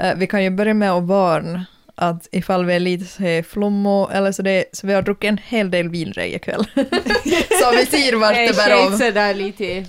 Eh, vi kan ju börja med att varna att ifall vi är lite så här flommo eller så det, så vi har druckit en hel del vinrej ikväll. så vi ser vart det bär Jag av. sådär lite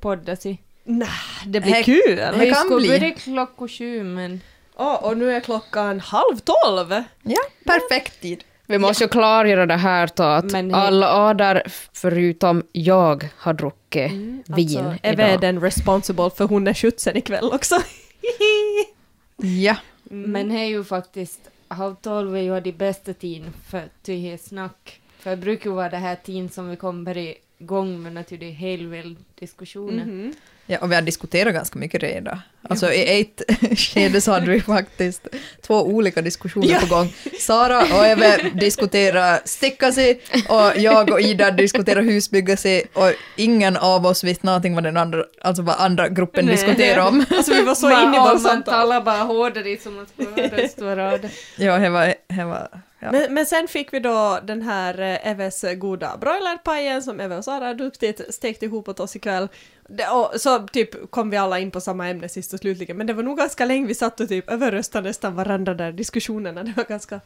podda sig. Nej, det blir kul! Det kan bli. börja klockan sju men... Ja, och nu är klockan halv tolv! Ja, perfekt tid. Vi måste ju klargöra det här då att Men- alla adar förutom jag har druckit vin Alltså, Eva är idag. den responsible för hon är skjutsen ikväll också. Ja, Men det är ju faktiskt, halv tolv är ju de bästa tiden för tyhe snack. För det brukar ju vara det här tiden som vi kommer igång med naturligtvis helväl diskussioner. Mhm. Ja, och vi har diskuterat ganska mycket redan. Alltså i ett skede så hade vi faktiskt två olika diskussioner Ja. på gång. Sara och Eve diskuterar stickasi och jag och Ida diskuterar husbyggasi och ingen av oss visste någonting vad den andra, alltså vad andra gruppen Nej. diskuterade om. Alltså vi var så inne i vårt samtal. talar bara hårdare som man skulle höra. Ja, det var, det var ja. Men, men sen fick vi då den här eh, Eves goda broilerpajen som Eve och Sara duktigt stekt ihop åt oss ikväll. Det, och så typ kom vi alla in på samma ämne sist och slutligen, men det var nog ganska länge vi satt och typ överröstade nästan varandra där diskussionerna. Det var ganska,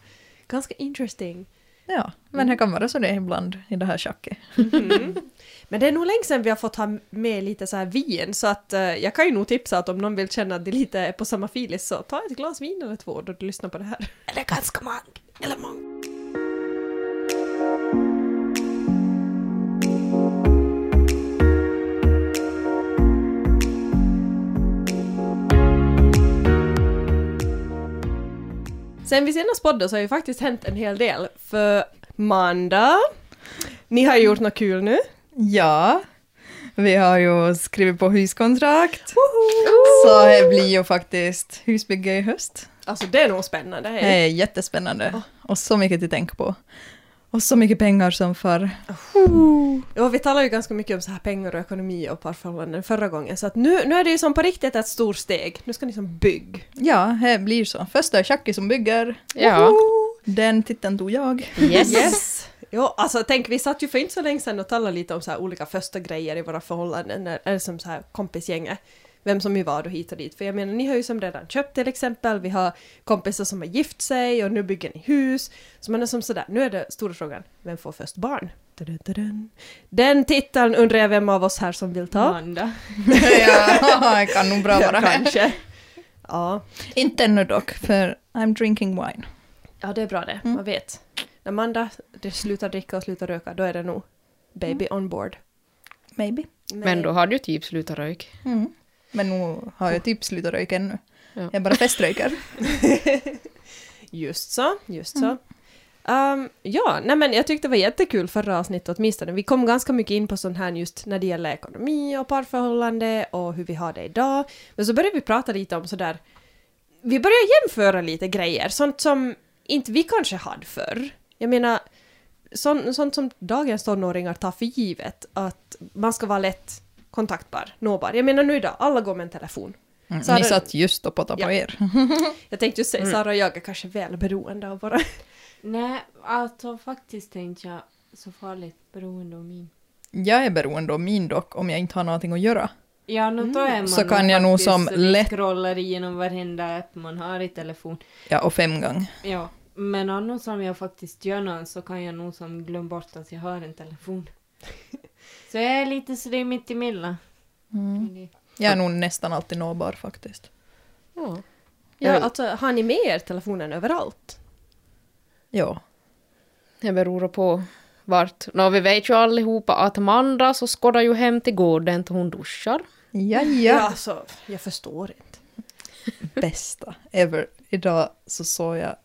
ganska interesting. ja, men det kan vara så det är ibland i det här schacket. Mhm. Men det är nog länge sedan vi har fått ha med lite så här vin, så att eh, jag kan ju nog tipsa att om någon vill känna att de lite är på samma filis så ta ett glas vin eller två då du lyssnar på det här. Eller ganska många, eller många. Sen vi senast poddade så har ju faktiskt hänt en hel del. För Manda, ni har gjort något kul nu. Ja, vi har ju skrivit på huskontrakt. Så det blir ju faktiskt husbygge i höst. Alltså det är nog spännande. Det är jättespännande. Och så mycket att tänka på. Och så mycket pengar som för. Ja, vi talade ju ganska mycket om så här pengar och ekonomi och parförhållanden förra gången, så att nu, nu är det ju som på riktigt ett stort steg. Nu ska ni som bygg. Ja, det blir så. Först är det Chucky som bygger. Ja. Den titeln tog jag. Yes. Yes! Ja, alltså tänk, vi satt ju för inte så länge sedan och talade lite om så här olika första grejer i våra förhållanden, eller som så här kompisgänget. Vem som ju var då hit och dit. För jag menar, ni har ju som redan köpt till exempel, vi har kompisar som har gift sig och nu bygger ni hus. Så man är som sådär, nu är det stora frågan, vem får först barn? Den titeln undrar jag vem av oss här som vill ta. Amanda. ja, det kan nog bra vara. Ja, kanske. Ja. Inte ännu dock, för I'm drinking wine. ja, det är bra det. Mm. Man vet. När Amanda det slutar dricka och slutar röka, då är det nog baby on board. Maybe. Men då har du typ slutat röka. Mm. Men nu har jag typ slutat röka ännu. Ja. Jag bara feströker. Just så, just så. Um, ja, nej men jag tyckte det var jättekul förra avsnittet åtminstone. Vi kom ganska mycket in på sånt här just när det gäller ekonomi och parförhållande och hur vi har det idag. Men så började vi prata lite om sådär... Vi började jämföra lite grejer, sånt som inte vi kanske hade förr. Jag menar, sånt, sånt som dagens tonåringar tar för givet, att man ska vara lätt kontaktbar, nåbar. Jag menar nu idag, alla går med en telefon. Mm. Har Ni satt just och pottade på Ja. er. Jag tänkte just säga, Sara och jag är kanske väl beroende av våra... Nej, alltså faktiskt tänkte jag så farligt beroende av min. Jag är beroende av min dock, om jag inte har någonting att göra. Ja, nu då är man Så kan jag nog som lätt- scrollar igenom varenda app man har i telefon. Ja, och fem gånger. Ja, men annars om jag faktiskt gör något så kan jag nog som glömma bort att jag har en telefon. så jag är lite sådär mitt emellan. Mm. Jag är nog nästan alltid nåbar faktiskt. Ja. Ja, alltså har ni med er telefonen överallt? Ja. Det beror på vart. Nå, vi vet ju allihopa att Amanda så skådar ju hem till gården till hon duschar. Ja, ja. alltså, jag förstår inte. Bästa ever. Idag så såg jag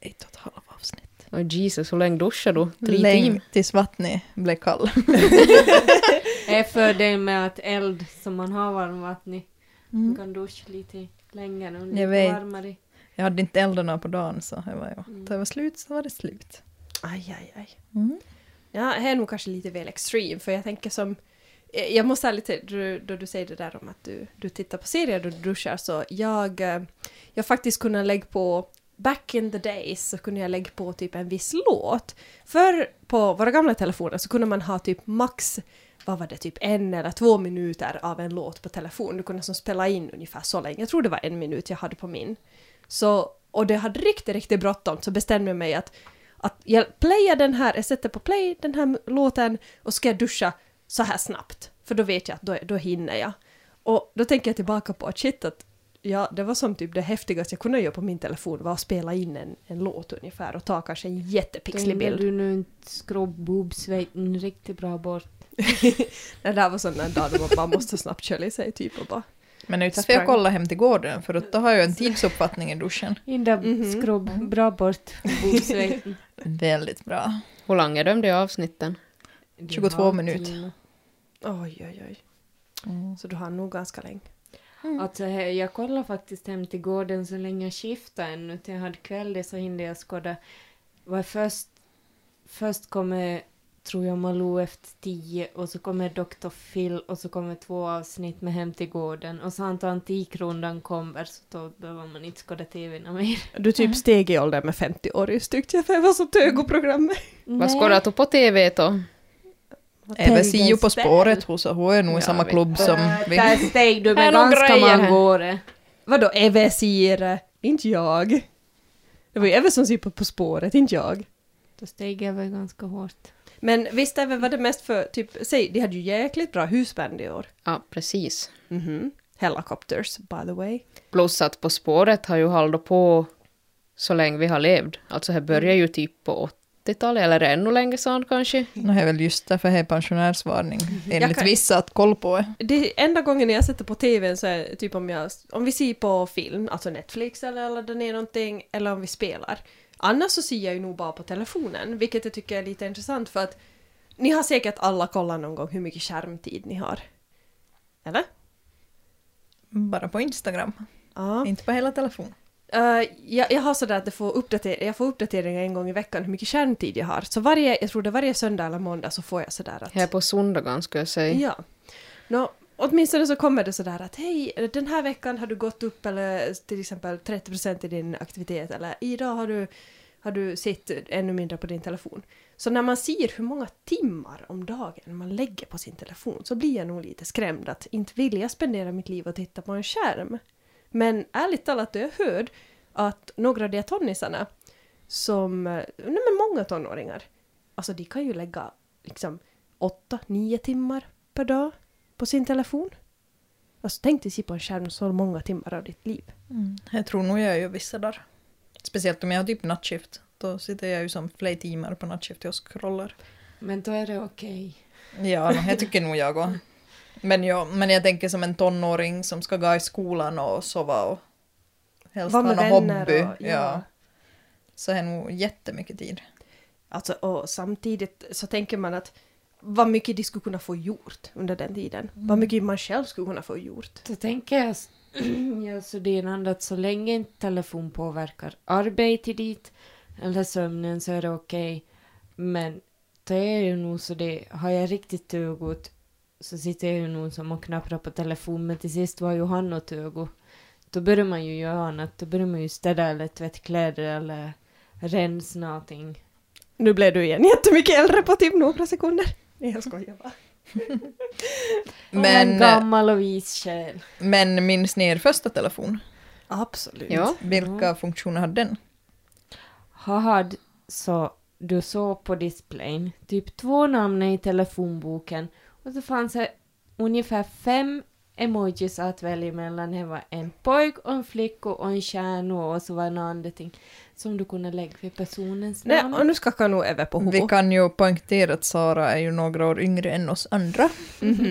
ett och ett halvt avsnitt. Och Jesus, hur länge duschar du? Tre Länge timmar? tills vattnet blev kall. Det är fördel med att eld som man har varmvatten i. Man Mm. kan duscha lite längre och Jag lite vet. varmare. Jag hade inte eldarna på dagen så det var. Mm. Då det var slut så var det slut. Aj, aj, aj. Mm. Ja, det är nog kanske lite väl extreme, för jag tänker som... Jag måste ärligt säga, då, då du säger det där om att du, du tittar på serier då du duschar, så jag... eh, Jag faktiskt kunde lägga på... Back in the days så kunde jag lägga på typ en viss låt. För på våra gamla telefoner så kunde man ha typ max vad var det, typ en eller två minuter av en låt på telefon. Du kunde som spela in ungefär så länge. Jag tror det var en minut jag hade på min. Så, och det hade riktigt, riktigt bråttom så bestämde jag mig att, att jag playar den här, jag sätter på play den här låten och ska jag duscha så här snabbt. För då vet jag att då, då hinner jag. Och då tänker jag tillbaka på att shit att ja, det var som typ det häftigaste jag kunde göra på min telefon var att spela in en, en låt ungefär och ta kanske en jättepixlig Tänkte bild. du nu inte skrobbobsvejten riktigt bra bort? Det där var sån en dag då man bara måste snabbt köra i sig typ och bara Men det är ju därför jag kollar hem till gården, för då har jag en tidsuppfattning i duschen. Inte Mhm. skrobb bra bort bobsvejten. Väldigt bra. Hur långa är de de avsnitten? 22 minuter. oj oj oj. Så du har nog ganska länge. Alltså, he- jag kollade faktiskt hem till gården så länge jag skiftade ännu till jag hade kväll så hinner jag skåda. Var först, först kommer, tror jag, Malou efter tio och så kommer Dr. Phil och så kommer två avsnitt med Hem till gården och så antar Antikrundan kommer så då behöver man inte skåda TV mer. Du typ steg i ålder med 50 år just tyckte jag för jag var så tög på programmet. Vad skådar du på TV då? Även Sio på spåret hos hon är nog i samma klubb som vi. Där steg du med ganska många år. Vadå Evesire? Inte jag. Det var ju Eve som sitter på På spåret, inte jag. Då steg jag väl ganska hårt. Men visst Eve var det mest för, typ, säg, de hade ju jäkligt bra husband i år. Ja, precis. Mhm. Helicopters, by the way. Plus att På spåret har ju hållit på så länge vi har levt. Alltså det börjar ju typ på 80-talet, eller ännu längre sedan kanske. No, det är väl just därför det är pensionärsvarning. Enligt Jag kan- vissa att koll på är. Det enda gången jag sätter på TVn så är typ om jag, om vi ser på film, alltså Netflix eller laddar ner någonting, eller om vi spelar. Annars så ser jag ju nog bara på telefonen, vilket jag tycker är lite intressant för att ni har säkert alla kollat någon gång hur mycket skärmtid ni har. Eller? Bara på Instagram, Ja. inte på hela telefon. Uh, jag, jag har sådär att jag får, uppdater- jag får uppdateringar en gång i veckan hur mycket skärmtid jag har. Så varje, jag tror det varje söndag eller måndag så får jag sådär att... Här på söndagen ska jag säga. Ja. Nå, åtminstone så kommer det sådär att hej, den här veckan har du gått upp eller till exempel 30% i din aktivitet eller idag har du, har du sett ännu mindre på din telefon. Så när man ser hur många timmar om dagen man lägger på sin telefon så blir jag nog lite skrämd att inte vill jag spendera mitt liv och titta på en skärm. Men ärligt talat, jag hörde att några av de tonnisarna som, eh, nej men många tonåringar, alltså de kan ju lägga liksom 8-9 timmar per dag på sin telefon. Alltså tänk dig på en skärm så många timmar av ditt liv. Jag tror nog jag gör vissa dagar. Speciellt om jag har typ nattskift. Då sitter jag ju som flera timmar på nattskift och scrollar. Men då är det okej. Ja, no, jag tycker nog jag också. Men, ja, men jag tänker som en tonåring som ska gå i skolan och sova och helst Var ha med någon hobby. och- ja. ja. Så är nog jättemycket tid. Alltså, och samtidigt så tänker man att vad mycket de skulle kunna få gjort under den tiden. Vad mycket man själv skulle kunna få gjort. Då tänker jag, jag så det är en att så länge inte telefon påverkar arbetet dit eller sömnen så är det okej. Men det är ju nog så det, har jag riktigt tögot så sitter jag ju nog som och knapprar på telefon men till sist var ju han och tögo. Då börjar man ju göra annat, då börjar man ju städa eller tvätta kläder eller rensa någonting. Nu blev du igen jättemycket äldre på typ några sekunder. Nej, jag skojar bara. en Men, gammal och vis själ. men minns ni er första telefon? Absolut. Ja. Vilka funktioner hade den? Hahad så du såg på displayen typ två namn i telefonboken och så fanns det ungefär fem emojis att välja mellan. Det var en pojk och en flicka och en stjärna och så var det något annat ting som du kunde lägga vid personens Nej, namn. och nu skakar nog Eve på Vi huvudet. kan ju poängtera att Sara är ju några år yngre än oss andra.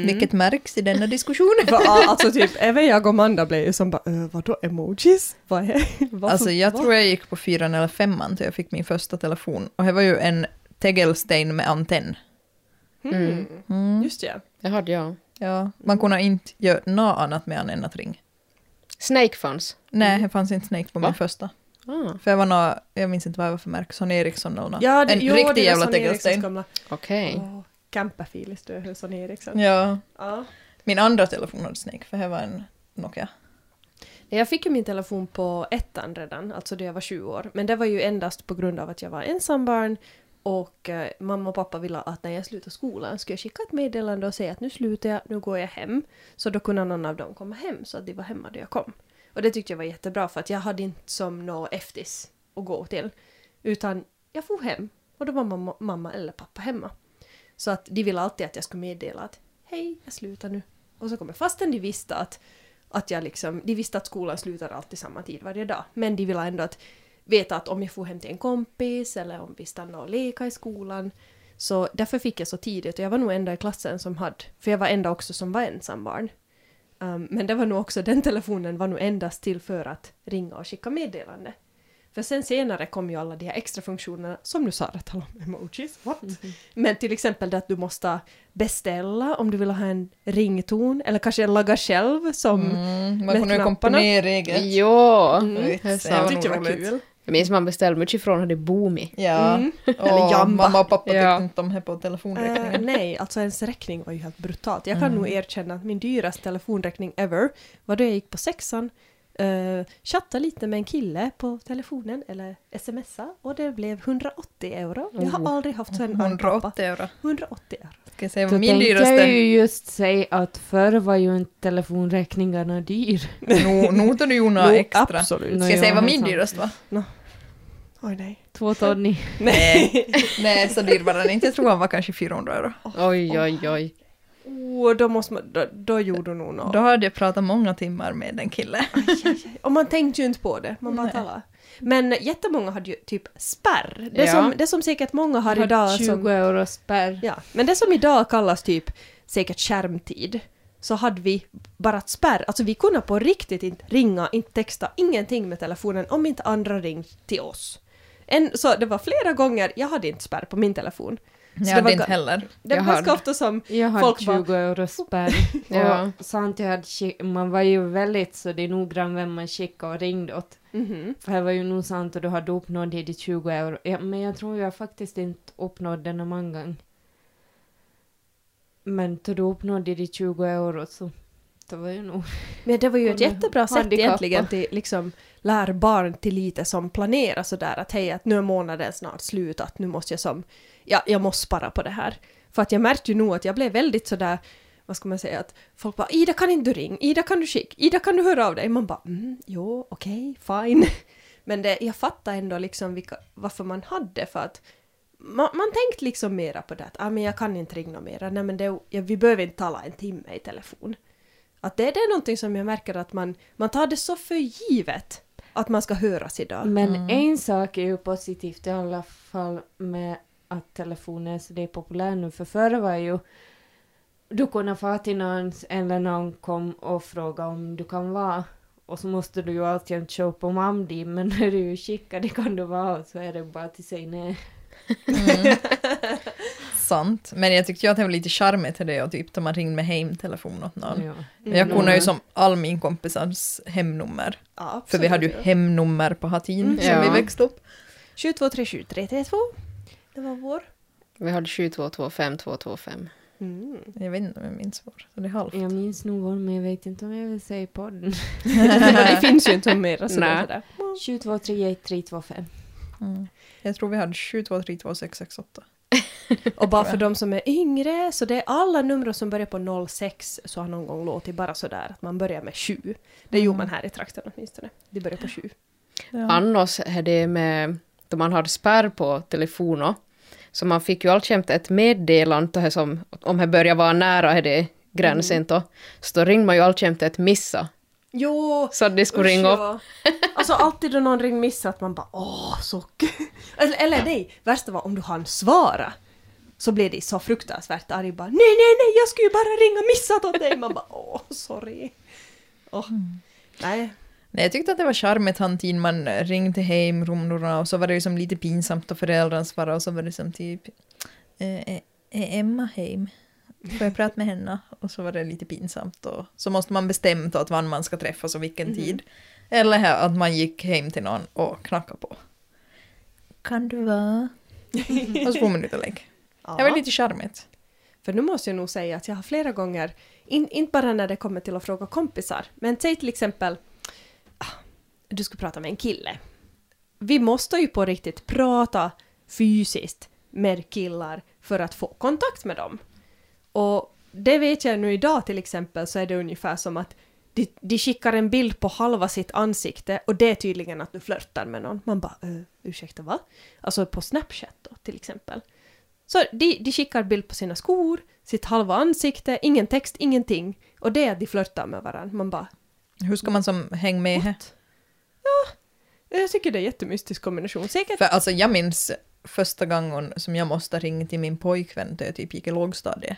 Vilket märks i denna diskussion. Va, alltså typ, Eve, jag och Amanda blev ju som bara äh, vadå emojis? Vad är varför, Alltså jag vad? tror jag gick på fyran eller femman till jag fick min första telefon. Och det var ju en tegelsten med antenn. Mm. Mm. Just ja. Det hade jag. Ja, man kunde inte göra något annat med han än att ringa. Snake fanns. Nej, det fanns inte Snake på Va? min första. Ah, För det var nå, jag minns inte vad det var för märke, Son Eriksson eller något. Ja, det, en jo, riktig det är jävla Sonny tegelsten. Okej. Åh, Camperfil i stället, Sonny Eriksson. Ja, Ja. min andra telefon hade Snake, för det var en Nokia. Jag fick ju min telefon på ettan redan, alltså då jag var 20 år. Men det var ju endast på grund av att jag var ensambarn och eh, mamma och pappa ville att när jag slutade skolan skulle jag skicka ett meddelande och säga att nu slutar jag, nu går jag hem. Så då kunde någon av dem komma hem så att de var hemma då jag kom. Och det tyckte jag var jättebra för att jag hade inte som nå eftis att gå till. Utan jag får hem och då var mamma, mamma eller pappa hemma. Så att de ville alltid att jag skulle meddela att hej, jag slutar nu. Och så kommer fastän de visste att, att jag liksom, de visste att skolan slutar alltid samma tid varje dag. Men de ville ändå att veta att om jag får hem till en kompis eller om vi stannar och leka i skolan. Så därför fick jag så tidigt och jag var nog enda i klassen som hade, för jag var enda också som var ensambarn. Um, men det var nog också, den telefonen var nog endast till för att ringa och skicka meddelande. För sen senare kom ju alla de här extra funktionerna som nu Sara talade om emojis. What? Men till exempel det att du måste beställa om du vill ha en rington eller kanske laga själv som Mm, man med kunde ju komponera eget. Ja, Mm. Det det tyckte jag var kul. Jag minns man beställde mycket ifrån hade Boomi. Ja, Mm. och Eller Jamba. mamma och pappa Ja. tyckte inte om det på Eh, telefonräkningen. nej, alltså ens räkning var ju helt brutalt. Jag kan Mm. nog erkänna att min dyraste telefonräkning ever var då jag gick på sexan, uh, chattade lite med en kille på telefonen eller smsa och det blev 180 euro. Jag har Oh. aldrig haft så en arg pappa. 180 euro. 180 euro. Ska jag säga Då vad min tänkte dyraste... jag ju just säga att förr var ju inte telefonräkningarna dyr. Nu, nu tar du ju några extra. Absolut. Ska jag ja, säga vad min dyraste var? Oj nej. Två ton. Nej, nej så dyr var den inte. Jag tror han var kanske 400 euro. Oj, oj, oj. Oh, då, måste man, då, då gjorde nog något. Då hade jag pratat många timmar med en kille. Och man tänkte ju inte på det, man bara Nej. talade. Men jättemånga hade ju typ spärr. Det, Ja. som, det som säkert många har idag 20 som... euro spärr. Ja, men det som idag kallas typ säkert skärmtid, så hade vi bara ett spärr. Alltså vi kunde på riktigt inte ringa, inte texta, ingenting med telefonen om inte andra ringt till oss. En, så det var flera gånger, jag hade inte spärr på min telefon. Jag det hade inte heller. Det Jag var ganska hade. ofta som Jag hade Folk bara- 20 euro spärr. Ja. Och sant, jag hade man var ju väldigt så det är noggrann vem man skickade och ringde åt. mhm, För det var ju nog sant och du hade uppnått det de 20 euro. Ja, men jag tror jag faktiskt inte uppnådde den många gånger. Men då du uppnådde de 20 euro så det var ju nog... Men det var ju ett jättebra sätt egentligen till liksom lär barn till lite som planerar sådär att hej att nu är månaden snart slut att nu måste jag som ja, jag måste spara på det här. För att jag märkte ju nog att jag blev väldigt sådär vad ska man säga att folk bara Ida kan inte du ringa, Ida kan du skicka, Ida kan du höra av dig? Man bara mm, jo okej, fine. Men det, jag fattar ändå liksom vilka, varför man hade för att man, man tänkte liksom mera på det att ah, men jag kan inte ringa mera, nej men det, ja, vi behöver inte tala en timme i telefon. Att det, det är någonting som jag märker att man, man tar det så för givet att man ska höras idag. Men en sak är ju positivt i alla fall med att telefonen är så det är populär nu. För förr var ju du kunde få till någon eller någon kom och fråga om du kan vara. Och så måste du ju alltid köpa om Amdi, men när du skickar det kan du vara så är det bara till sig nej. Mm. Sant. Men jag tyckte ju att det var lite charmigt det och typ när man ringde med hemtelefon åt någon. Ja. Men Jag kunde ju Mm. som all min kompisars hemnummer. Ja, För vi hade ju hemnummer på Hatin Mm. som Ja. vi växte upp. 7237332. Det var vår. Vi hade 7225225. Mm. Jag vet inte om jag minns var. Så det är halvt. Jag minns nog vår, men jag vet inte om jag vill säga podden. det finns ju inte mera sådär. 7231325. Mm. Jag tror vi hade 7232668. Och bara för de som är yngre, så det är alla nummer som börjar på 06 så har någon gång låtit bara sådär att man börjar med 7. Det gjorde man här i trakten åtminstone. De börjar på 7. Ja. Annars är det med, då man hade spärr på telefonen, så man fick ju alltjämt ett meddelande som, om det börjar vara nära är det gränsen då, så då ringde man ju alltjämt ett missa, Jo! så att de skulle ringa upp. ja. Alltså alltid då någon ring missat man bara åh så kul. Eller, eller nej, värsta var om du hann svara. Så blev de så fruktansvärt arga bara nej nej nej jag skulle ju bara ringa missat åt dig. Man bara åh sorry. Åh. Nej. Nej, jag tyckte att det var charmigt han tid man ringde hem rumnorna och så var det ju som lite pinsamt och föräldrarna svarade och så var det som typ eh, är Emma hem? Får jag prata med henne? Och så var det lite pinsamt och så måste man bestämma att wann man ska träffas och vilken tid. Eller att man gick hem till någon och knackade på. Kan du vara? och så får man ut och lägga. Det var lite charmigt. För nu måste jag nog säga att jag har flera gånger, in, inte bara när det kommer till att fråga kompisar, men säg till exempel, ah, du ska prata med en kille. Vi måste ju på riktigt prata fysiskt med killar för att få kontakt med dem. Och det vet jag nu idag till exempel så är det ungefär som att de, de skickar en bild på halva sitt ansikte och det är tydligen att du flörtar med någon. Man bara uh, ursäkta va? Alltså på Snapchat då till exempel. Så de, de skickar bild på sina skor, sitt halva ansikte, ingen text, ingenting. Och det är att de flörtar med varandra. Man bara Hur ska man som hänga med? What? Ja, jag tycker det är en jättemystisk kombination. Säkert. För alltså jag minns första gången som jag måste ringa till min pojkvän då jag typ gick i lågstadiet.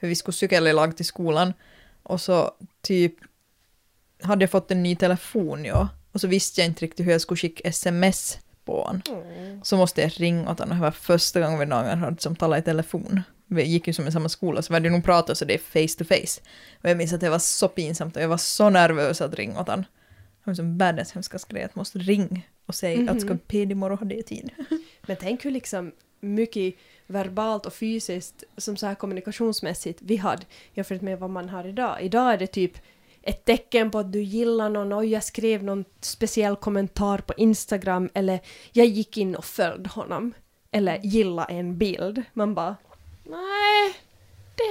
För vi skulle cykla ilag till skolan och så typ hade jag fått en ny telefon ja. Och så visste jag inte riktigt hur jag skulle skicka sms på honom. Mm. Så måste jag ringa åt honom. Det var första gången vi någon hade som talat i telefon. Vi gick ju som i samma skola så vi hade nog pratat så det är face to face. Och jag minns att det var så pinsamt och jag var så nervös att ringa åt honom. Var som världens hemskaste grej att måste ringa och säga Mhm. att ska PD imorgon ha det tid. Men tänk hur liksom mycket verbalt och fysiskt som så här kommunikationsmässigt vi hade jämfört med vad man har idag. Idag är det typ ett tecken på att du gillar någon och jag skrev någon speciell kommentar på Instagram eller jag gick in och följde honom. Eller gilla en bild. Man bara nej,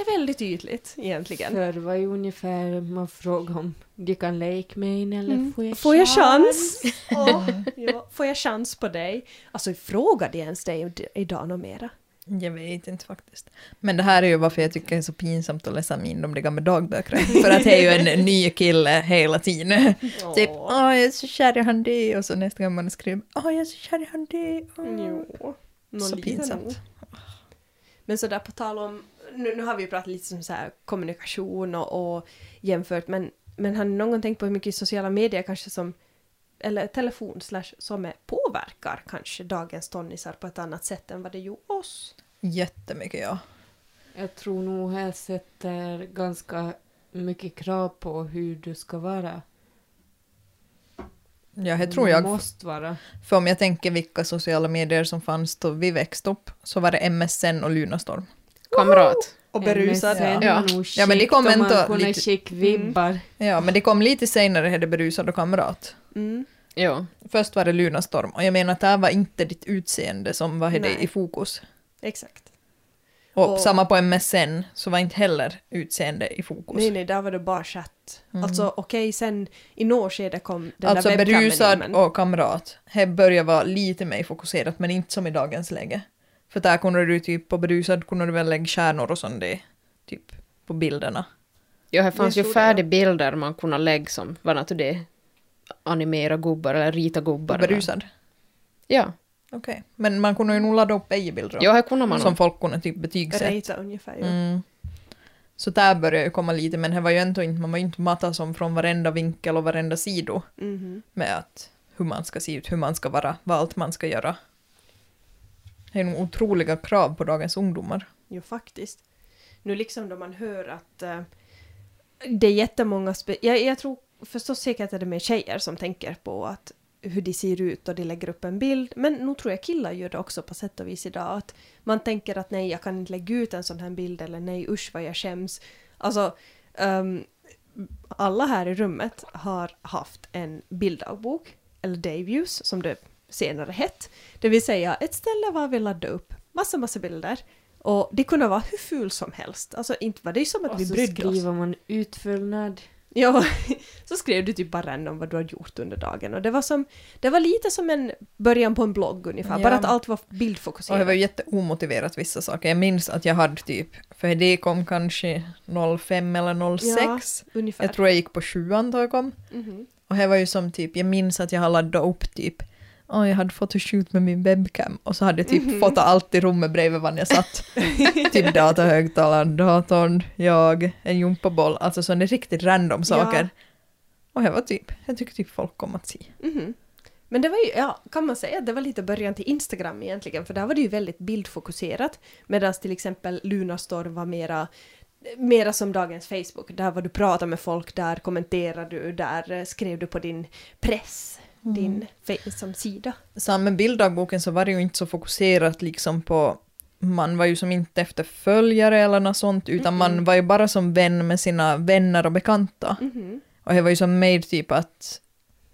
det är väldigt ytligt egentligen. Förr var ju ungefär man frågade om de kan leka med en eller Mm. får jag Får jag chans? chans? Åh, ja. Får jag chans på dig? Alltså frågar de ens dig idag något mera? Jag vet inte faktiskt. Men det här är ju varför jag tycker det är så pinsamt att läsa min de gamla dagböckerna. För att det är ju en ny kille hela tiden. Typ, åh jag är så kär i han det. Och så nästa gång man skriver, åh jag är så kär i han det. Så pinsamt. Men sådär på tal om, nu, nu har vi ju pratat lite som så här kommunikation och, och jämfört, men, men har ni någon gång tänkt på hur mycket sociala medier kanske som, eller telefon slash som är, påverkar kanske dagens tonnisar på ett annat sätt än vad det gjorde oss? Jättemycket ja. Jag tror nog här sätter ganska mycket krav på hur du ska vara. Ja, det tror jag. Måste vara. För om jag tänker vilka sociala medier som fanns då vi växte upp så var det MSN och Lunarstorm. Kamrat. Och berusad. Ja. nog Ja, men det kom om ändå lite- vibbar. Ja, men det kom lite senare, hade berusad och kamrat. Mm. Ja. Först var det Lunarstorm och jag menar att det här var inte ditt utseende som var det i fokus. Exakt. Och, Och- samma på MSN så var inte heller utseende i fokus. Nej, nej, där var det bara chatt. Mm. Alltså okej, sen i något skede kom den alltså där in, berusad men- och kamrat. Det börjar vara lite mer fokuserat men inte som i dagens läge. För där kunde du typ på berusad kunde du väl lägga stjärnor och sånt det, typ på bilderna. Ja, här fanns Det ju stod det, ja. färdiga bilder man kunde lägga som, vad är det, animera gubbar eller rita gubbar. På berusad. Ja, Okej. Men man kunde ju nog ladda upp bilder ja här kunde man som nog. folk kunde typ betygsätta. Rejta ungefär, ja. Mm. Så där började ju komma lite, men det var ju ändå inte, man var ju inte matad som från varenda vinkel och varenda sido Mhm. med att hur man ska se ut, hur man ska vara, vad allt man ska göra. Det är nog otroliga krav på dagens ungdomar. Jo, faktiskt. Nu liksom då man hör att eh, det är jättemånga... Spe- jag, jag tror förstås säkert att det är tjejer som tänker på att hur de ser ut och de lägger upp en bild. Men nu tror jag killar gör det också på sätt och vis idag. Att man tänker att nej, jag kan inte lägga ut en sån här bild eller nej, usch vad jag skäms. Alltså, um, alla här i rummet har haft en bilddagbok, eller Dayviews som det senare hett. Det vill säga ett ställe var vi laddade upp massa, massa bilder. Och det kunde vara hur ful som helst. Alltså inte var det som att Och vi så brydde oss. skriver man utfyllnad. Ja, så skrev du typ bara random vad du har gjort under dagen. Och det var, som, det var lite som en början på en blogg ungefär. Ja. Bara att allt var Och det bildfokuserat. var ju jätteomotiverat vissa saker. Jag minns att jag hade typ, för det kom kanske 05 eller 06. ungefär. Jag tror jag gick på sjuan då jag kom. Mhm. Och det var ju som typ, jag minns att jag hade laddat upp typ, oh, jag hade photoshoot med min webcam och så hade jag typ Mhm. fotat allt i rummet bredvid var jag satt. typ datahögtalaren, datorn, jag, en gympaboll, alltså sådana riktigt random saker. Och det var typ, jag tycker typ folk kom att se. Mhm. Men det var ju, ja, kan man säga att det var lite början till Instagram egentligen, för där var det ju väldigt bildfokuserat. Medan till exempel Lunarstorm var mera, mera som dagens Facebook. Där var du pratade med folk, där kommenterade du, där eh, skrev du på din press, din fe- som sida. Samma med bilddagboken så var det ju inte så fokuserat liksom på man var ju som inte efter följare eller något sånt utan man Mm-mm. var ju bara som vän med sina vänner och bekanta. Mhm. Och det var ju som mer typ att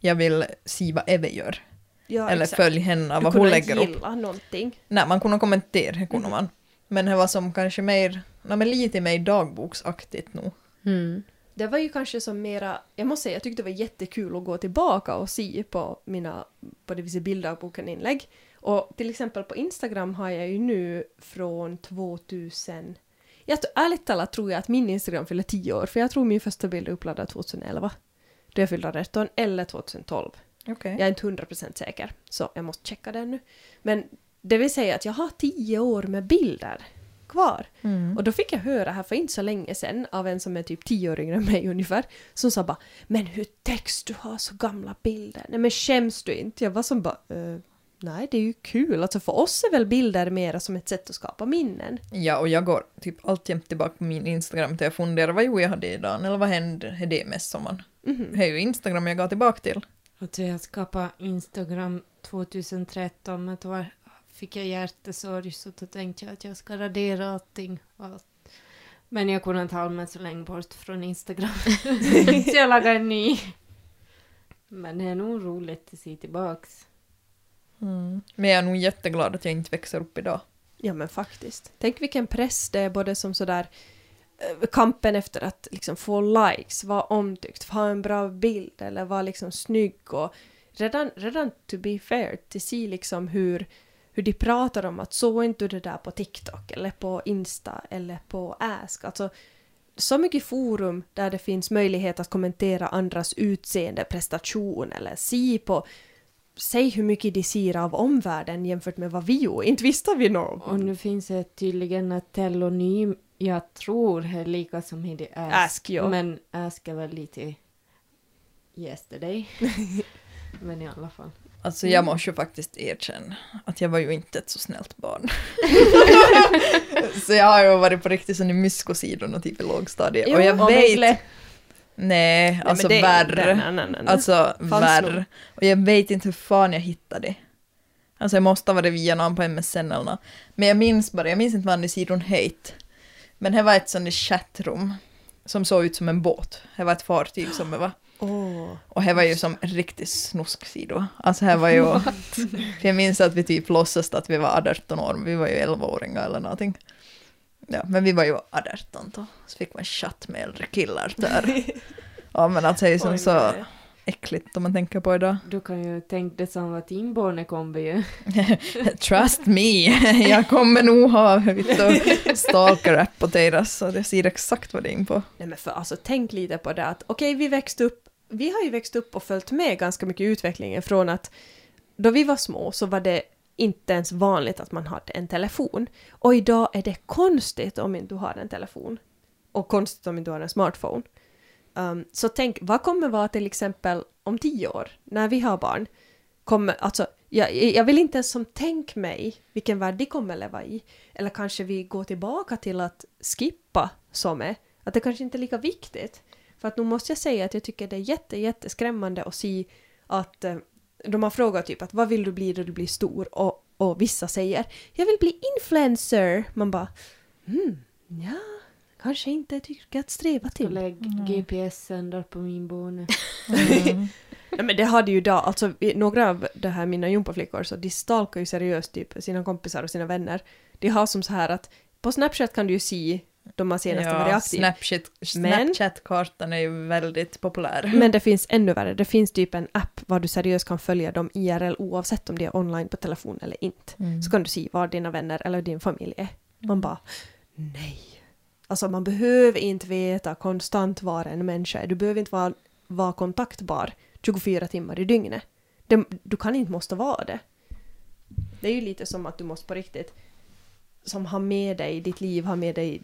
jag vill se vad Eve gör. Ja, Eller exakt. följ henne, Du vad kunde hon lägger upp. gilla någonting. Nej, man kunde kommentera, det kunde man. Men det var som kanske mer, nej men lite mer dagboksaktigt nog. Mm. Det var ju kanske som mera, jag måste säga, jag tyckte det var jättekul att gå tillbaka och se på mina, på det vill säga bilddagboken-inlägg. Och till exempel på Instagram har jag ju nu från 2000, jag, ärligt talat tror jag att min Instagram fyller 10 år, för jag tror min första bild är uppladdad 2011. Då jag fyllde 18, eller 2012. Okej. Jag är inte 100% säker, så jag måste checka det nu. Men det vill säga att jag har 10 år med bilder kvar. Mm. Och då fick jag höra här för inte så länge sedan av en som är typ tio år yngre än mig ungefär, som sa bara ”Men hur text du har så gamla bilder? Nej men skäms du inte?” Jag var som bara eh, Nej, det är ju kul. Alltså för oss är väl bilder mera som ett sätt att skapa minnen. Ja, och jag går typ alltjämt tillbaka på min Instagram till jag funderar vad gjorde jag hade idag, eller vad hände, är det mest som man... Mhm. Det är ju Instagram jag går tillbaka till. Alltså jag skapade Instagram 2013 men då var- fick jag hjärtesorg så då tänkte jag att jag ska radera allting. allt. Men jag kunde inte hålla mig så länge bort från Instagram. så jag lagade en ny. Men det är nog roligt att se tillbaks. Mm. Men jag är nog jätteglad att jag inte växer upp idag. Ja men faktiskt. Tänk vilken press det är både som sådär eh, kampen efter att liksom få likes, vara omtyckt, ha en bra bild eller vara liksom snygg och redan, redan to be fair, till se liksom hur, hur de pratar om att så inte det där på TikTok eller på Insta eller på Ask. Alltså så mycket forum där det finns möjlighet att kommentera andras utseende, prestation eller se på Säg hur mycket de ser av omvärlden jämfört med vad vi gjorde. Inte visste vi något. Och nu finns det tydligen ett telonym jag tror är lika som i Ask. Ask, ja. Men Ask är väl lite yesterday. men i alla fall. Alltså jag måste ju faktiskt erkänna att jag var ju inte ett så snällt barn. så jag har ju varit på riktigt sån i myskosidorna typ i lågstadiet. och jag vet... Nej, Nej, alltså det- värre. Nej, nej, nej, nej. Alltså Fanns värre. nog. Och jag vet inte hur fan jag hittade det. Alltså jag måste ha varit via någon på MSN eller något. Men jag minns bara, jag minns inte vad i sidon hette. Men det var ett sånt chattrum som såg ut som en båt. Det var ett fartyg som det var. Åh. Och det var ju som riktigt snusksidor. Alltså här var ju... jag minns att vi typ låtsades att vi var 18 år, men vi var ju 11-åringar eller någonting. Ja, men vi var ju 18 då. Så fick man chatt med äldre killar där. Ja men alltså det är ju som Oj, så nej. Äckligt om man tänker på idag. Du kan ju tänka det som att din barnekombi ju. Trust me, jag kommer nog ha vet du, stalker-app på deras så det ser exakt vad det är in på. Nej men för alltså tänk lite på det att okej vi växte upp, vi har ju växt upp och följt med ganska mycket i utvecklingen från att då vi var små så var det inte ens vanligt att man hade en telefon. Och idag är det konstigt om inte du har en telefon. Och konstigt om inte du har en smartphone. Um, så tänk, vad kommer vara till exempel om tio år, när vi har barn? Kommer, alltså, jag, jag vill inte ens som tänk mig vilken värld de kommer leva i. Eller kanske vi går tillbaka till att skippa som är. Att det kanske inte är lika viktigt. För att nu måste jag säga att jag tycker det är jätte, jätteskrämmande att se att eh, de har frågat typ att vad vill du bli när du blir stor? Och, och vissa säger jag vill bli influencer. Man bara hmm, ja, kanske inte ett yrke att sträva till. lägg GPS-sändare på min barne. Nej men det hade ju idag, alltså några av de här mina gympaflickor så de stalkar ju seriöst typ sina kompisar och sina vänner. De har som så här att på Snapchat kan du ju se de man senast varit aktiv. Snapchat, Snapchat-kartan är ju väldigt populär. Men det finns ännu värre. Det finns typ en app var du seriöst kan följa dem IRL oavsett om de är online på telefon eller inte. Mm. Så kan du se var dina vänner eller din familj är. Man bara nej. Alltså man behöver inte veta konstant var en människa är. Du behöver inte vara, vara kontaktbar 24 timmar i dygnet. Det, du kan inte måste vara det. Det är ju lite som att du måste på riktigt som ha med dig ditt liv, ha med dig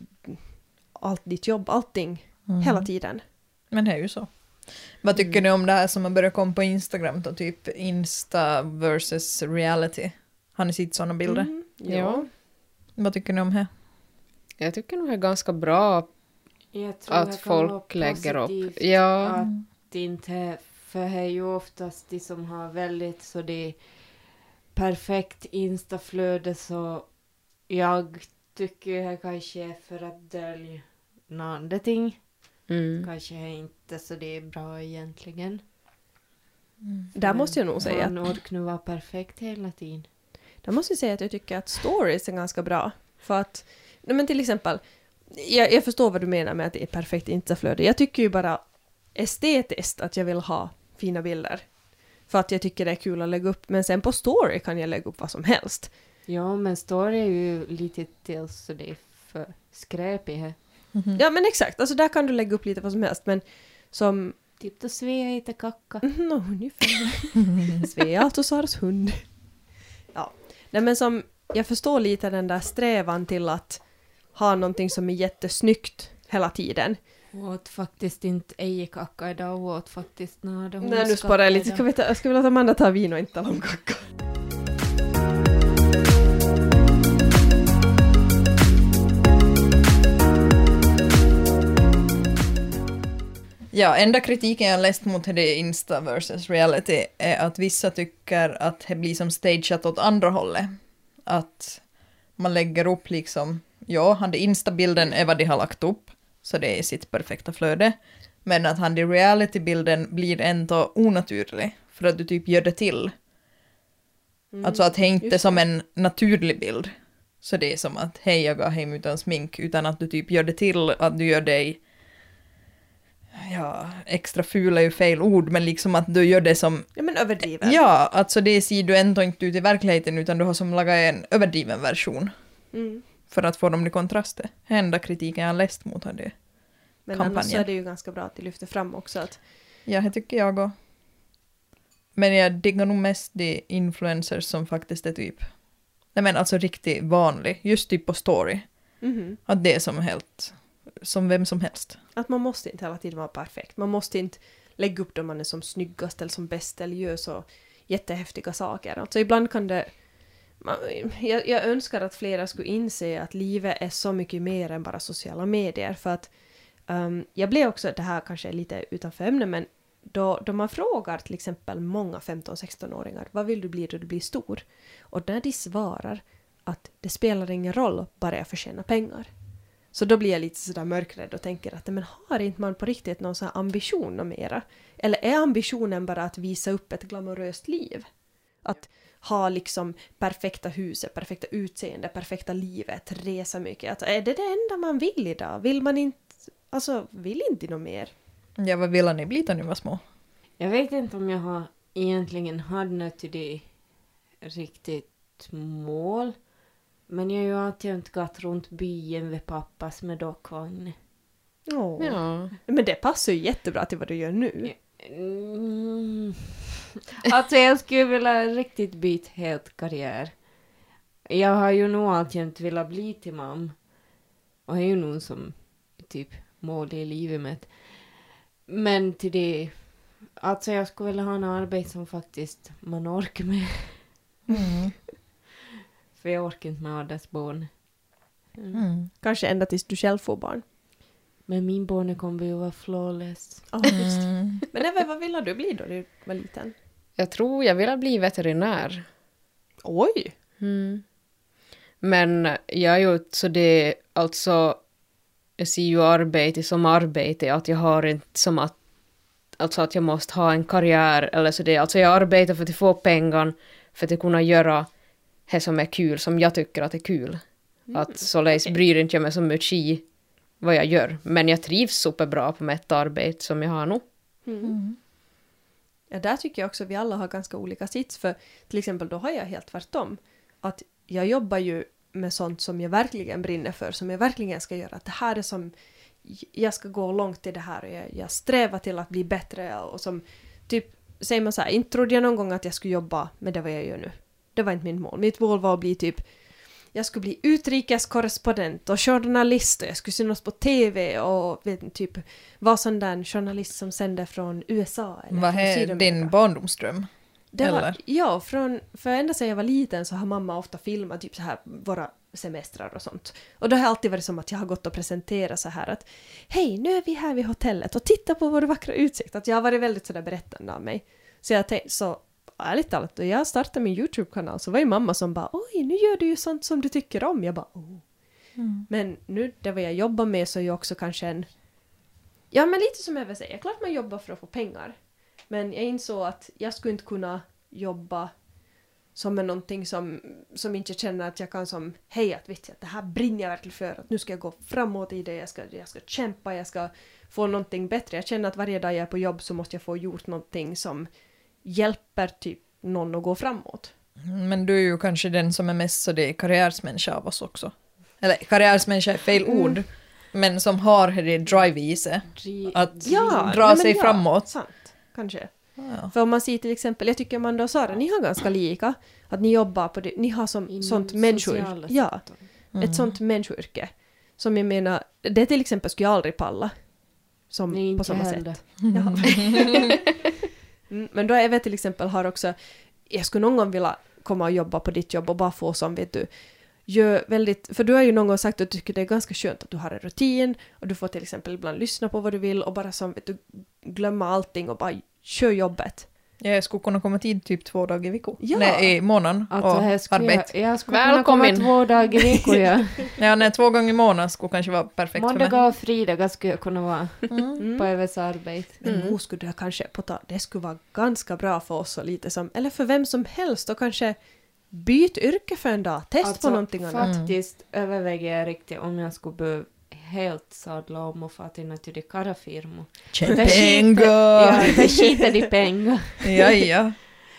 allt ditt jobb, allting Mm. hela tiden. Men det är ju så. Vad tycker ni om det här som har börjat komma på Instagram då, typ Insta versus reality? Har ni sett sådana bilder? Mm, Ja. Vad tycker ni om det? Jag tycker nog det är ganska bra Jag tror det att folk lägger upp. Ja, Att det inte, för det är ju oftast de som har väldigt så det perfekt instaflöde så jag tycker det kanske är för att dölja någonting. mm. Kanske är inte så det är bra egentligen. Där måste jag nog säga att, Man orkar nu vara perfekt hela tiden. där måste jag säga att jag tycker att stories är ganska bra. För att, men till exempel, jag, jag förstår vad du menar med att det är perfekt instaflöde. Jag tycker ju bara estetiskt att jag vill ha fina bilder. För att jag tycker det är kul att lägga upp, men sen på story kan jag lägga upp vad som helst. Ja, men story är ju lite till så det är för skräpigt här. Mhm. Ja men exakt, alltså där kan du lägga upp lite vad som helst, men som Typ då Svea heter kacka. No, ungefär. Svea Altosaars hund. Ja. Nej men som, jag förstår lite den där strävan till att ha någonting som är jättesnyggt hela tiden. Åt faktiskt inte ejekacka idag, åt faktiskt nada Nej nu sparar jag lite, ska vi ta, jag skulle vilja att Amanda tar vin och inte tala om kacka. Ja, enda kritiken jag läst mot det Insta versus reality är att vissa tycker att det blir som stageat åt andra hållet. Att man lägger upp liksom, ja, han det Insta-bilden är vad de har lagt upp, så det är i sitt perfekta flöde. Men att han det reality-bilden blir ändå onaturlig, för att du typ gör det till. Mm. Alltså att det är inte just som en naturlig bild. Så det är som att hej jag går hem utan smink, utan att du typ gör det till, att du gör dig Ja, extra ful är ju fel ord, men liksom att du gör det som... Ja men överdriven. Ja, alltså det ser du ändå inte ut i verkligheten, utan du har som lagat en överdriven version Mm. För att få dem i kontraster. Det enda kritiken jag läst mot det. Men annars kampanjen. är det ju ganska bra att de lyfter fram också att Ja, det tycker jag också. Men jag diggar nog mest de influencers som faktiskt är typ... Nej men alltså riktigt vanlig, just typ på story. mhm, Att det är som helt... Som vem som helst. att man måste inte hela tiden vara perfekt. Man måste inte lägga upp då man är som snyggast eller som bäst eller gör så jättehäftiga saker. Alltså ibland kan det... Jag, jag önskar att flera skulle inse att livet är så mycket mer än bara sociala medier. För att um, jag blev också, det här kanske är lite utanför ämnet men då, då man frågar till exempel många 15-16-åringar vad vill du bli då du blir stor? Och när de svarar att det spelar ingen roll, bara jag förtjänar pengar. Så då blir jag lite sådär mörkrädd och tänker att men har inte man på riktigt någon sån här ambition mera? Eller är ambitionen bara att visa upp ett glamoröst liv? Att ha liksom perfekta huset, perfekta utseende, perfekta livet, resa mycket. Att är det det enda man vill idag? Vill man inte, alltså vill inte något mer? Ja, vad ville ni bli då ni var små? Jag vet inte om jag har egentligen hade något till det riktigt mål. Men jag har ju alltid gått runt byn vid pappas med dockvagn. Åh. Ja. Men det passar ju jättebra till vad du gör nu. Mm. Alltså jag skulle vilja riktigt byta helt karriär. Jag har ju nog alltid velat bli till mamma. Och är ju nog som typ mål i livet med. Men till det, alltså jag skulle vilja ha en arbete som faktiskt man orkar med. Mm. För jag orkar inte med andras barn. Mm. Kanske ända tills du själv får barn. Men min barn kommer ju vara flawless. Det. Mm. Men Eva, vad ville du bli då du var liten? Jag tror jag vill bli veterinär. Oj! Mm. Men jag är ju så det, alltså, jag ser ju arbete som arbete, att jag har inte som att, alltså att jag måste ha en karriär eller så det, alltså jag arbetar för att få pengar, för att kunna göra det som är kul, som jag tycker att är kul. Att således okej. bryr inte jag mig så mycket i vad jag gör, men jag trivs superbra på mitt arbete som jag har nu. Mm. Mm. Ja, där tycker jag också vi alla har ganska olika sits. För till exempel då har jag helt tvärtom. Att jag jobbar ju med sånt som jag verkligen brinner för, som jag verkligen ska göra. Att det här är som, jag ska gå långt i det här och jag, jag strävar till att bli bättre och som, typ, säger man så här, inte trodde jag någon gång att jag skulle jobba med det vad jag gör nu. Det var inte mitt mål. Mitt mål var att bli typ, jag skulle bli utrikeskorrespondent och journalist och jag skulle synas på TV och vet, typ vara sån där journalist som sänder från USA eller Vad är din barndomsdröm? Det var, Eller? ja, från, för ända sedan jag var liten så har mamma ofta filmat typ så här våra semestrar och sånt. Och då har alltid varit som att jag har gått och presenterat så här att hej, nu är vi här vid hotellet och titta på vår vackra utsikt. Att jag har varit väldigt sådär berättande av mig. Så jag tänkte, så ärligt talat, då jag startade min YouTube-kanal så var ju mamma som bara oj, nu gör du ju sånt som du tycker om. Jag bara oh. Mm. Men nu, det vad jag jobbar med så är ju också kanske en... Ja, men lite som jag vill säga. Klart man jobbar för att få pengar. Men jag insåg att jag skulle inte kunna jobba som är någonting som, som inte känner att jag kan som hej att vet jag, att det här brinner jag verkligen för att nu ska jag gå framåt i det, jag ska, jag ska kämpa, jag ska få någonting bättre. Jag känner att varje dag jag är på jobb så måste jag få gjort någonting som hjälper typ någon att gå framåt. Men du är ju kanske den som är mest så det är karriärsmänniska av oss också. Eller karriärsmänniska är fel Mm. ord, men som har det drive i sig. Att Ja, dra nej, men sig ja, framåt. Sant, kanske. Ja. För om man ser till exempel, jag tycker Amanda och Sara, ni har ganska lika. Att ni jobbar på det, ni har som Inom sånt människoyrke. Ja. Mm. ett sånt människoyrke. Som jag menar, det till exempel skulle jag aldrig palla. Som Nej, på samma heller. sätt. Ja. mm, men då Eve till exempel har också, jag skulle någon gång vilja komma och jobba på ditt jobb och bara få som vet du, gör väldigt, för du har ju någon gång sagt att du tycker det är ganska skönt att du har en rutin och du får till exempel ibland lyssna på vad du vill och bara som vet du, glömma allting och bara kör jobbet. Jag skulle kunna komma tid typ två dagar i veckan. Ja. Nej, i månaden. Alltså, och här skulle arbete. jag, jag skulle kunna komma Välkommen. två dagar i veckan. Ja. Ja, nej, två gånger i månaden skulle kanske vara perfekt för mig. Och fredagar skulle jag kunna vara Mm. på Eves arbete. Men Mm. nog skulle det kanske, på det skulle vara ganska bra för oss och lite som, eller för vem som helst och kanske byt yrke för en dag, test Alltså, på någonting annat. Faktiskt överväger jag riktigt om jag skulle behöva helt sadla om och få till skiter- pengar! Ja, det skiter i pengar. Ja, ja.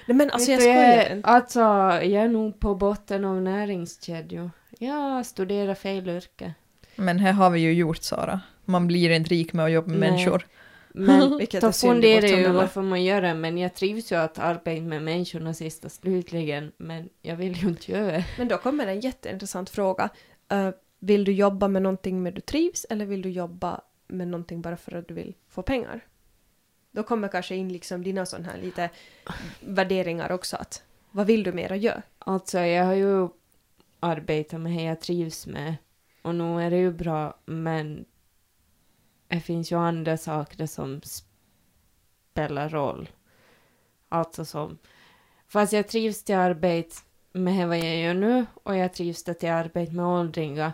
Nej men alltså jag skojar. Alltså, jag är nog på botten av näringskedjor. Jag studerar fel yrke. Men här har vi ju gjort Sara. Man blir inte rik med att jobba med Nej. människor. Men då funderar jag ju varför man gör det, men jag trivs ju att arbeta med människorna sist och slutligen, men jag vill ju inte göra det. Men då kommer en jätteintressant fråga. Eh, vill du jobba med någonting med du trivs eller vill du jobba med någonting bara för att du vill få pengar? Då kommer kanske in liksom dina sådana här lite värderingar också att vad vill du mera göra? Alltså, jag har ju arbetat med det jag trivs med och nu är det ju bra, men det finns ju andra saker som spelar roll. Alltså som, fast jag trivs till arbete med vad jag gör nu och jag trivs till arbete med åldringar,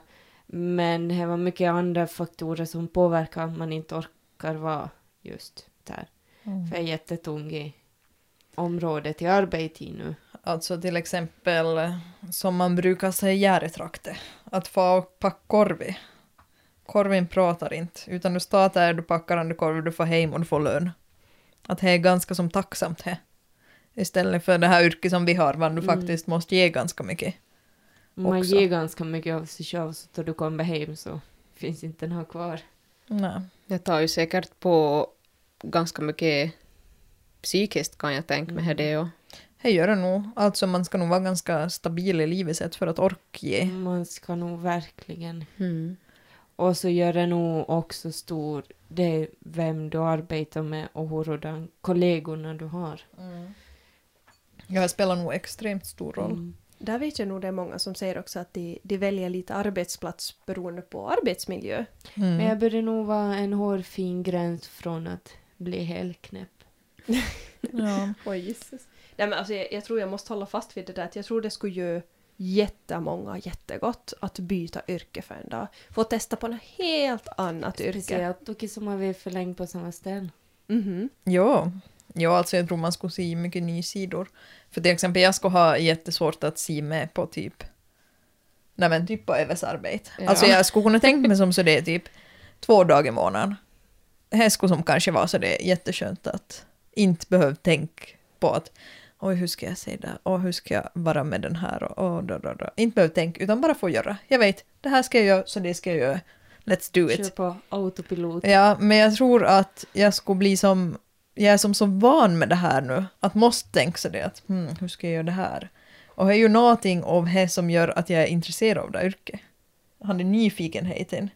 men det var mycket andra faktorer som påverkar att man inte orkar vara just där. För jag är jättetung i området i nu. Alltså till exempel, eh, som man brukar säga i Järretrakte, att få och packa korvi. Korvin pratar inte, utan du står där, du packar den korv, du får hem och du får lön. Att det är ganska som tacksamt det. Istället för det här yrket som vi har, var du Mm. faktiskt måste ge ganska mycket. Man också. ger ganska mycket av sig själv så då du kommer hem så finns inte här kvar. Nej. Det tar ju säkert på ganska mycket psykiskt kan jag tänka mig Mm. det och Det gör det nog. Alltså man ska nog vara ganska stabil i livet sett för att orka ge. Man ska nog verkligen. mm. Och så gör det nog också stor det är vem du arbetar med och hurdan kollegorna du har. Ja, det spelar nog extremt stor roll. Mm. Där vet jag nog det är många som säger också att de, de väljer lite arbetsplats beroende på arbetsmiljö. Mm. Men jag borde nog vara en hårfin gräns från att bli helt knäpp. Ja. Oj, Jesus. Nej, men alltså, jag, jag tror jag måste hålla fast vid det där att jag tror det skulle göra jättemånga jättegott att byta yrke för en dag. Få testa på något helt annat yrke. Speciellt dock som har vi för länge på samma ställe. Mhm. Ja. Ja, alltså jag tror man skulle se mycket nysidor. För till exempel jag skulle ha jättesvårt att se med på typ Nej men typ på översarbete. Ja. Alltså jag skulle kunna tänka mig som så det är typ två dagar i månaden. Det skulle som kanske vara så det är jätteskönt att inte behöva tänka på att oj hur ska jag säga det och hur ska jag vara med den här och, och då, då, då. Inte behöva tänka utan bara få göra. Jag vet, det här ska jag göra så det ska jag göra. Let's do it. Kör på autopilot. Ja, men jag tror att jag skulle bli som, jag är som så van med det här nu, att måste tänka så det att hmm, hur ska jag göra det här? Och det är ju någonting av det som gör att jag är intresserad av det här yrket. Han är nyfikenheten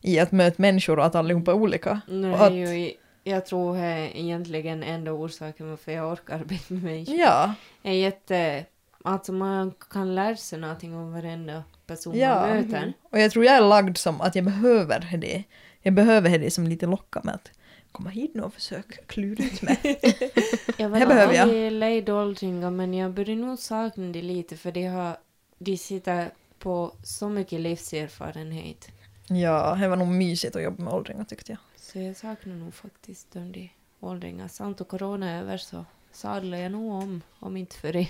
i att möta människor och att allihopa är olika. Nu Och att- ju, jag tror det är egentligen enda orsaken varför jag orkar arbeta med människor. Ja, är jätte... Alltså man kan lära sig någonting om varenda person Ja. man möter. och jag tror jag är lagd som att jag behöver det. Jag behöver det som lite lockar med att komma hit nu och försöka klura ut mig. Jag Det behöver jag. aldrig lejd åldringar men jag börjar nog sakna det lite för de, har, de sitter på så mycket livserfarenhet. ja, det var nog mysigt att jobba med åldringar tyckte jag. Så jag saknar nog faktiskt de åldringar. Sant och corona är över så sadlar jag nog om, om inte förr.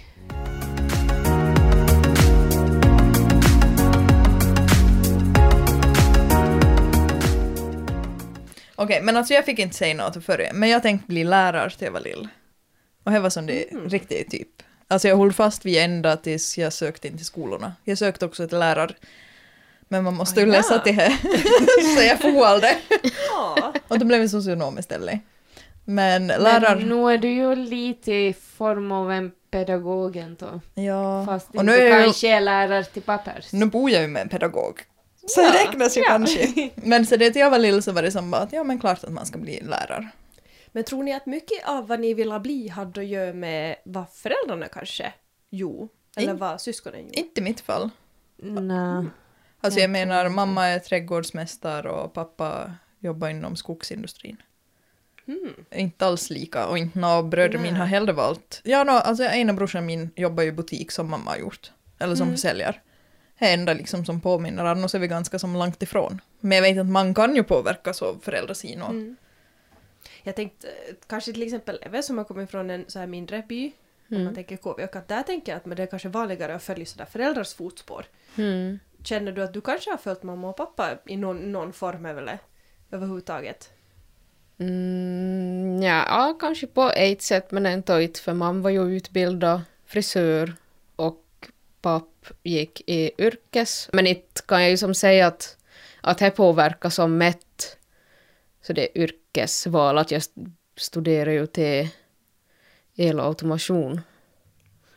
Okej, men alltså jag fick inte säga något förr, men jag tänkte bli lärare till jag var lill. Och det var som det Mm. riktigt typ. Alltså jag höll fast vid ända tills jag sökte in till skolorna. Jag sökte också till lärare. Men man måste ju Ah, ja. läsa till det. så jag foade. Ja. Och då blev jag socionom istället. Men Men lärare... nu är du ju lite i form av en pedagog ändå. Ja. Fast Och inte nu du är jag ju kanske är lärare till pappers. Nu bor jag ju med en pedagog. Så Ja, det räknas ju ja. kanske. Men så det jag var lill så var det som bara att ja men klart att man ska bli lärare. Men tror ni att mycket av vad ni ville bli hade att göra med vad föräldrarna kanske jo Eller In- vad syskonen gjorde? Inte i mitt fall. Nej. Alltså jag menar mamma är trädgårdsmästare och pappa jobbar inom skogsindustrin. Mm. Inte alls lika och inte några bröder min har heller valt. Ja, no, alltså ena brorsan min jobbar ju i butik som mamma har gjort. Eller som Mm. säljer. Är enda liksom som påminner, annars är vi ganska som långt ifrån. Men jag vet att man kan ju påverkas av föräldrasyn och... Mm. Jag tänkte kanske till exempel Eve som har kommit från en så här mindre by. Om man Mm. tänker KVK, att där tänker jag att men det är kanske vanligare att följa sådär föräldrars fotspår. Mm. Känner du att du kanske har följt mamma och pappa i någon, någon form eller överhuvudtaget? Mm, ja, ja, kanske på ett sätt men inte inte för man var ju utbildad frisör och papp gick i yrkes. Men inte kan jag ju som säga att, att det påverkar som mätt så det är yrkesval att jag st- studerar ju till el och automation.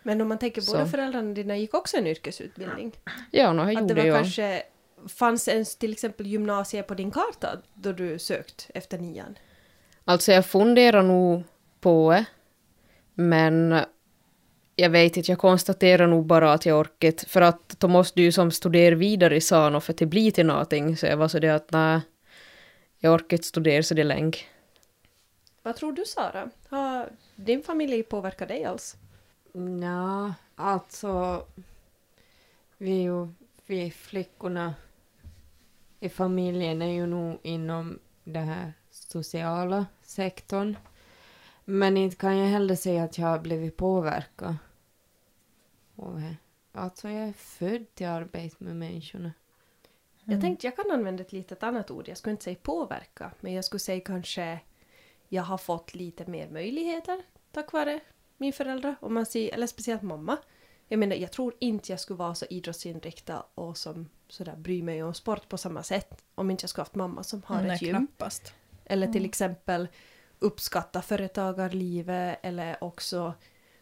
Men om man tänker båda föräldrarna dina gick också en yrkesutbildning. Ja, no, jag Att det gjorde var jag. kanske fanns ens till exempel gymnasiet på din karta då du sökt efter nian? Alltså jag funderar nog på det, men jag vet inte, jag konstaterar nog bara att jag orkat, för att då måste du ju som studera vidare i Sano för att det blir till någonting, så jag var så det att nej, jag orkar inte studera så det länge. Vad tror du Sara? Har din familj påverkat dig alls? Ja, alltså... Vi, är ju, vi flickorna i familjen är ju nog inom den här sociala sektorn. Men inte kan jag heller säga att jag har blivit påverkad. Och, eh, alltså jag är född till arbete med människorna. Jag tänkte jag kan använda ett litet annat ord. Jag skulle inte säga påverka, men jag skulle säga kanske jag har fått lite mer möjligheter tack vare min föräldrar, om man säger, eller speciellt mamma. Jag menar, jag tror inte jag skulle vara så idrottsinriktad och som sådär bry mig om sport på samma sätt om inte jag skulle haft mamma som har Nej, ett gym. knappast. Eller till Mm. exempel uppskatta företagarlivet eller också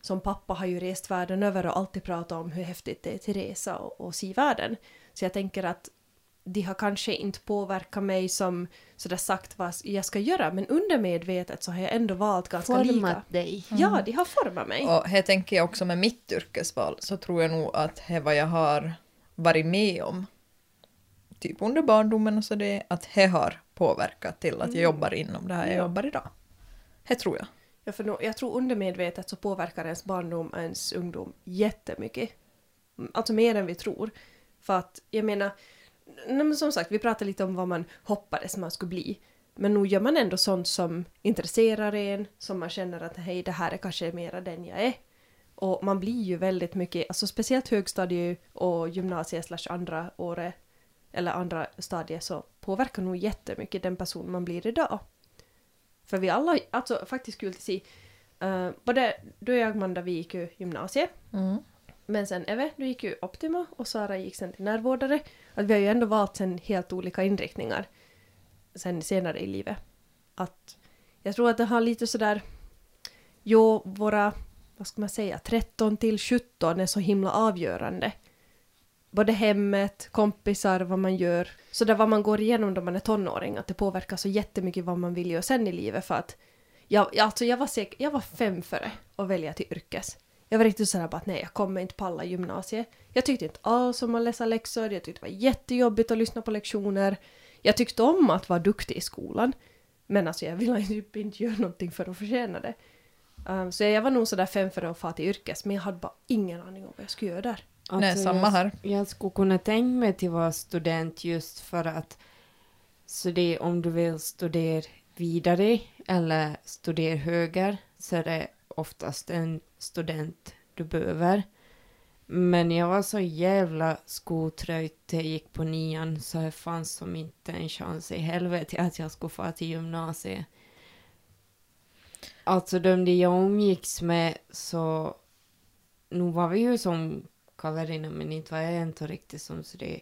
som pappa har ju rest världen över och alltid pratat om hur häftigt det är till resa och, och se världen. Så jag tänker att de har kanske inte påverkat mig som sådär sagt vad jag ska göra men undermedvetet så har jag ändå valt ganska lika. Format dig. Ja, de har format mig. Och här tänker jag också med mitt yrkesval så tror jag nog att det vad jag har varit med om typ under barndomen och så det att det har påverkat till att jag jobbar inom det här jag Ja. jobbar idag. Det tror jag. Ja, för nå- jag tror undermedvetet så påverkar ens barndom och ens ungdom jättemycket. Mm, alltså mer än vi tror. För att, jag menar, nej men som sagt, vi pratade lite om vad man hoppades man skulle bli. Men nog gör man ändå sånt som intresserar en, som man känner att hej, det här är kanske mera den jag är. Och man blir ju väldigt mycket, alltså speciellt högstadie och gymnasiet slash andra året, eller andra stadiet, så påverkar nog jättemycket den person man blir idag. För vi alla, alltså faktiskt kul att se, uh, både du och jag Amanda, vi gick ju gymnasiet, Mm. men sen Eve, du gick ju Optima och Sara gick sen till närvårdare. Att vi har ju ändå valt sen helt olika inriktningar sen senare i livet. Att jag tror att det har lite sådär, jo, våra, vad ska man säga, 13 till 17 är så himla avgörande. Både hemmet, kompisar, vad man gör. Så där vad man går igenom då man är tonåring, att det påverkar så jättemycket vad man vill göra sen i livet för att jag, jag- alltså jag var säker, jag var fem före att välja till yrkes. Jag var riktigt sådär bara att nej, jag kommer inte palla gymnasiet. Jag tyckte inte alls om att läsa läxor, jag tyckte det var jättejobbigt att lyssna på lektioner. Jag tyckte om att vara duktig i skolan. Men alltså jag ville typ inte göra någonting för att förtjäna det. Um, så jag var nog sådär fem före att få till yrkes, men jag hade bara ingen aning om vad jag skulle göra där. Nej, Alltså, samma jag, här. Jag skulle kunna tänka mig till att vara student just för att så det om du vill studera vidare eller studera höger så är det oftast en student du behöver. Men jag var så jävla skotröjt när jag gick på nian så det fanns som inte en chans i helvete att jag skulle få till gymnasiet. Alltså de jag umgicks med så... Nu var vi ju som kaverina men inte var jag inte riktigt som så det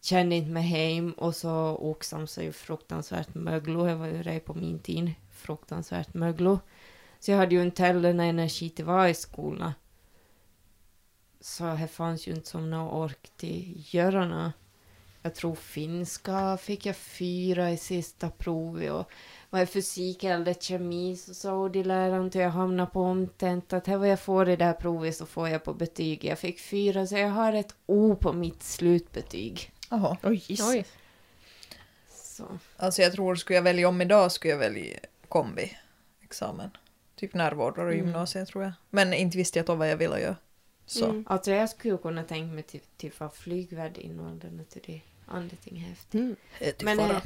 kände inte mig hem och så oxam så ju fruktansvärt möglo. Jag var ju redan på min tid fruktansvärt möglo. Så jag hade ju inte heller någon energi till att vara i skolan. Så det fanns ju inte som någon ork till att göra något. Jag tror finska fick jag fyra i sista provet och var jag fysik eller kemi så sa de läraren till jag hamnade på omtent att här vad jag får i det här provet så får jag på betyg. Jag fick fyra så jag har ett O på mitt slutbetyg. Jaha. Oj, Oj. Så. Alltså jag tror, skulle jag välja om idag skulle jag välja kombi-examen. Typ närvårdare och Mm. gymnasiet tror jag. Men inte visste jag då vad jag ville göra. Så. Mm. Alltså jag skulle kunna tänka mig till, till att vara flygvärdinna eller något till det. Andra ting häftigt. Mm. Typ Men, eh,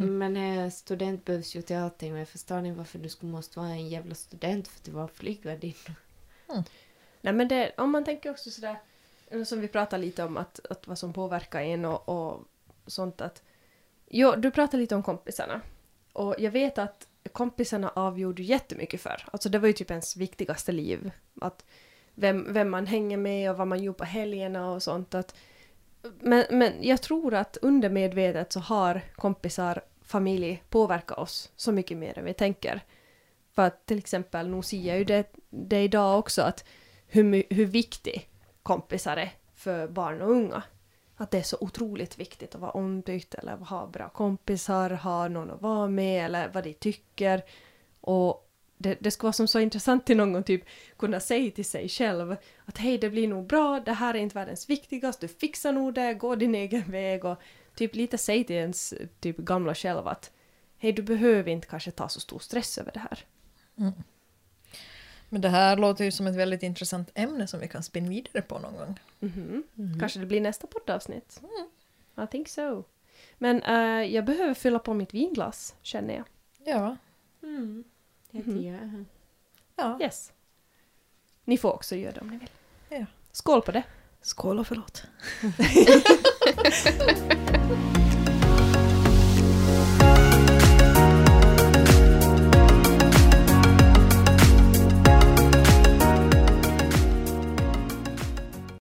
men eh, student behövs ju till allting jag förstår inte varför du skulle måste vara en jävla student för att vara flygvärdinna. Nej men det, om man tänker också sådär, eller som vi pratade lite om att, att vad som påverkar en och, och sånt att... Jo, du pratade lite om kompisarna. Och jag vet att kompisarna avgjorde jättemycket för. Alltså det var ju typ ens viktigaste liv. Att vem, vem man hänger med och vad man gör på helgerna och sånt. Att, men, men jag tror att undermedvetet så har kompisar, familj påverkat oss så mycket mer än vi tänker. För att till exempel, nu ser jag ju det, det idag också att hur, hur viktig kompisar är för barn och unga. Att det är så otroligt viktigt att vara omtyckt eller ha bra kompisar, ha någon att vara med eller vad de tycker. Och det, det skulle vara som så intressant till någon typ kunna säga till sig själv att hej det blir nog bra, det här är inte världens viktigaste, du fixar nog det, gå din egen väg och typ lite säga till ens typ gamla själv att hej du behöver inte kanske ta så stor stress över det här. Men det här låter ju som ett väldigt intressant ämne som vi kan spinna vidare på någon gång. Mhm. Kanske det blir nästa poddavsnitt. I think so. Men eh, jag behöver fylla på mitt vinglas, känner jag. Ja. Mm. Det jag. ja. Yes. Ni får också göra det om ni vill. Ja. Skål på det! Skål och förlåt.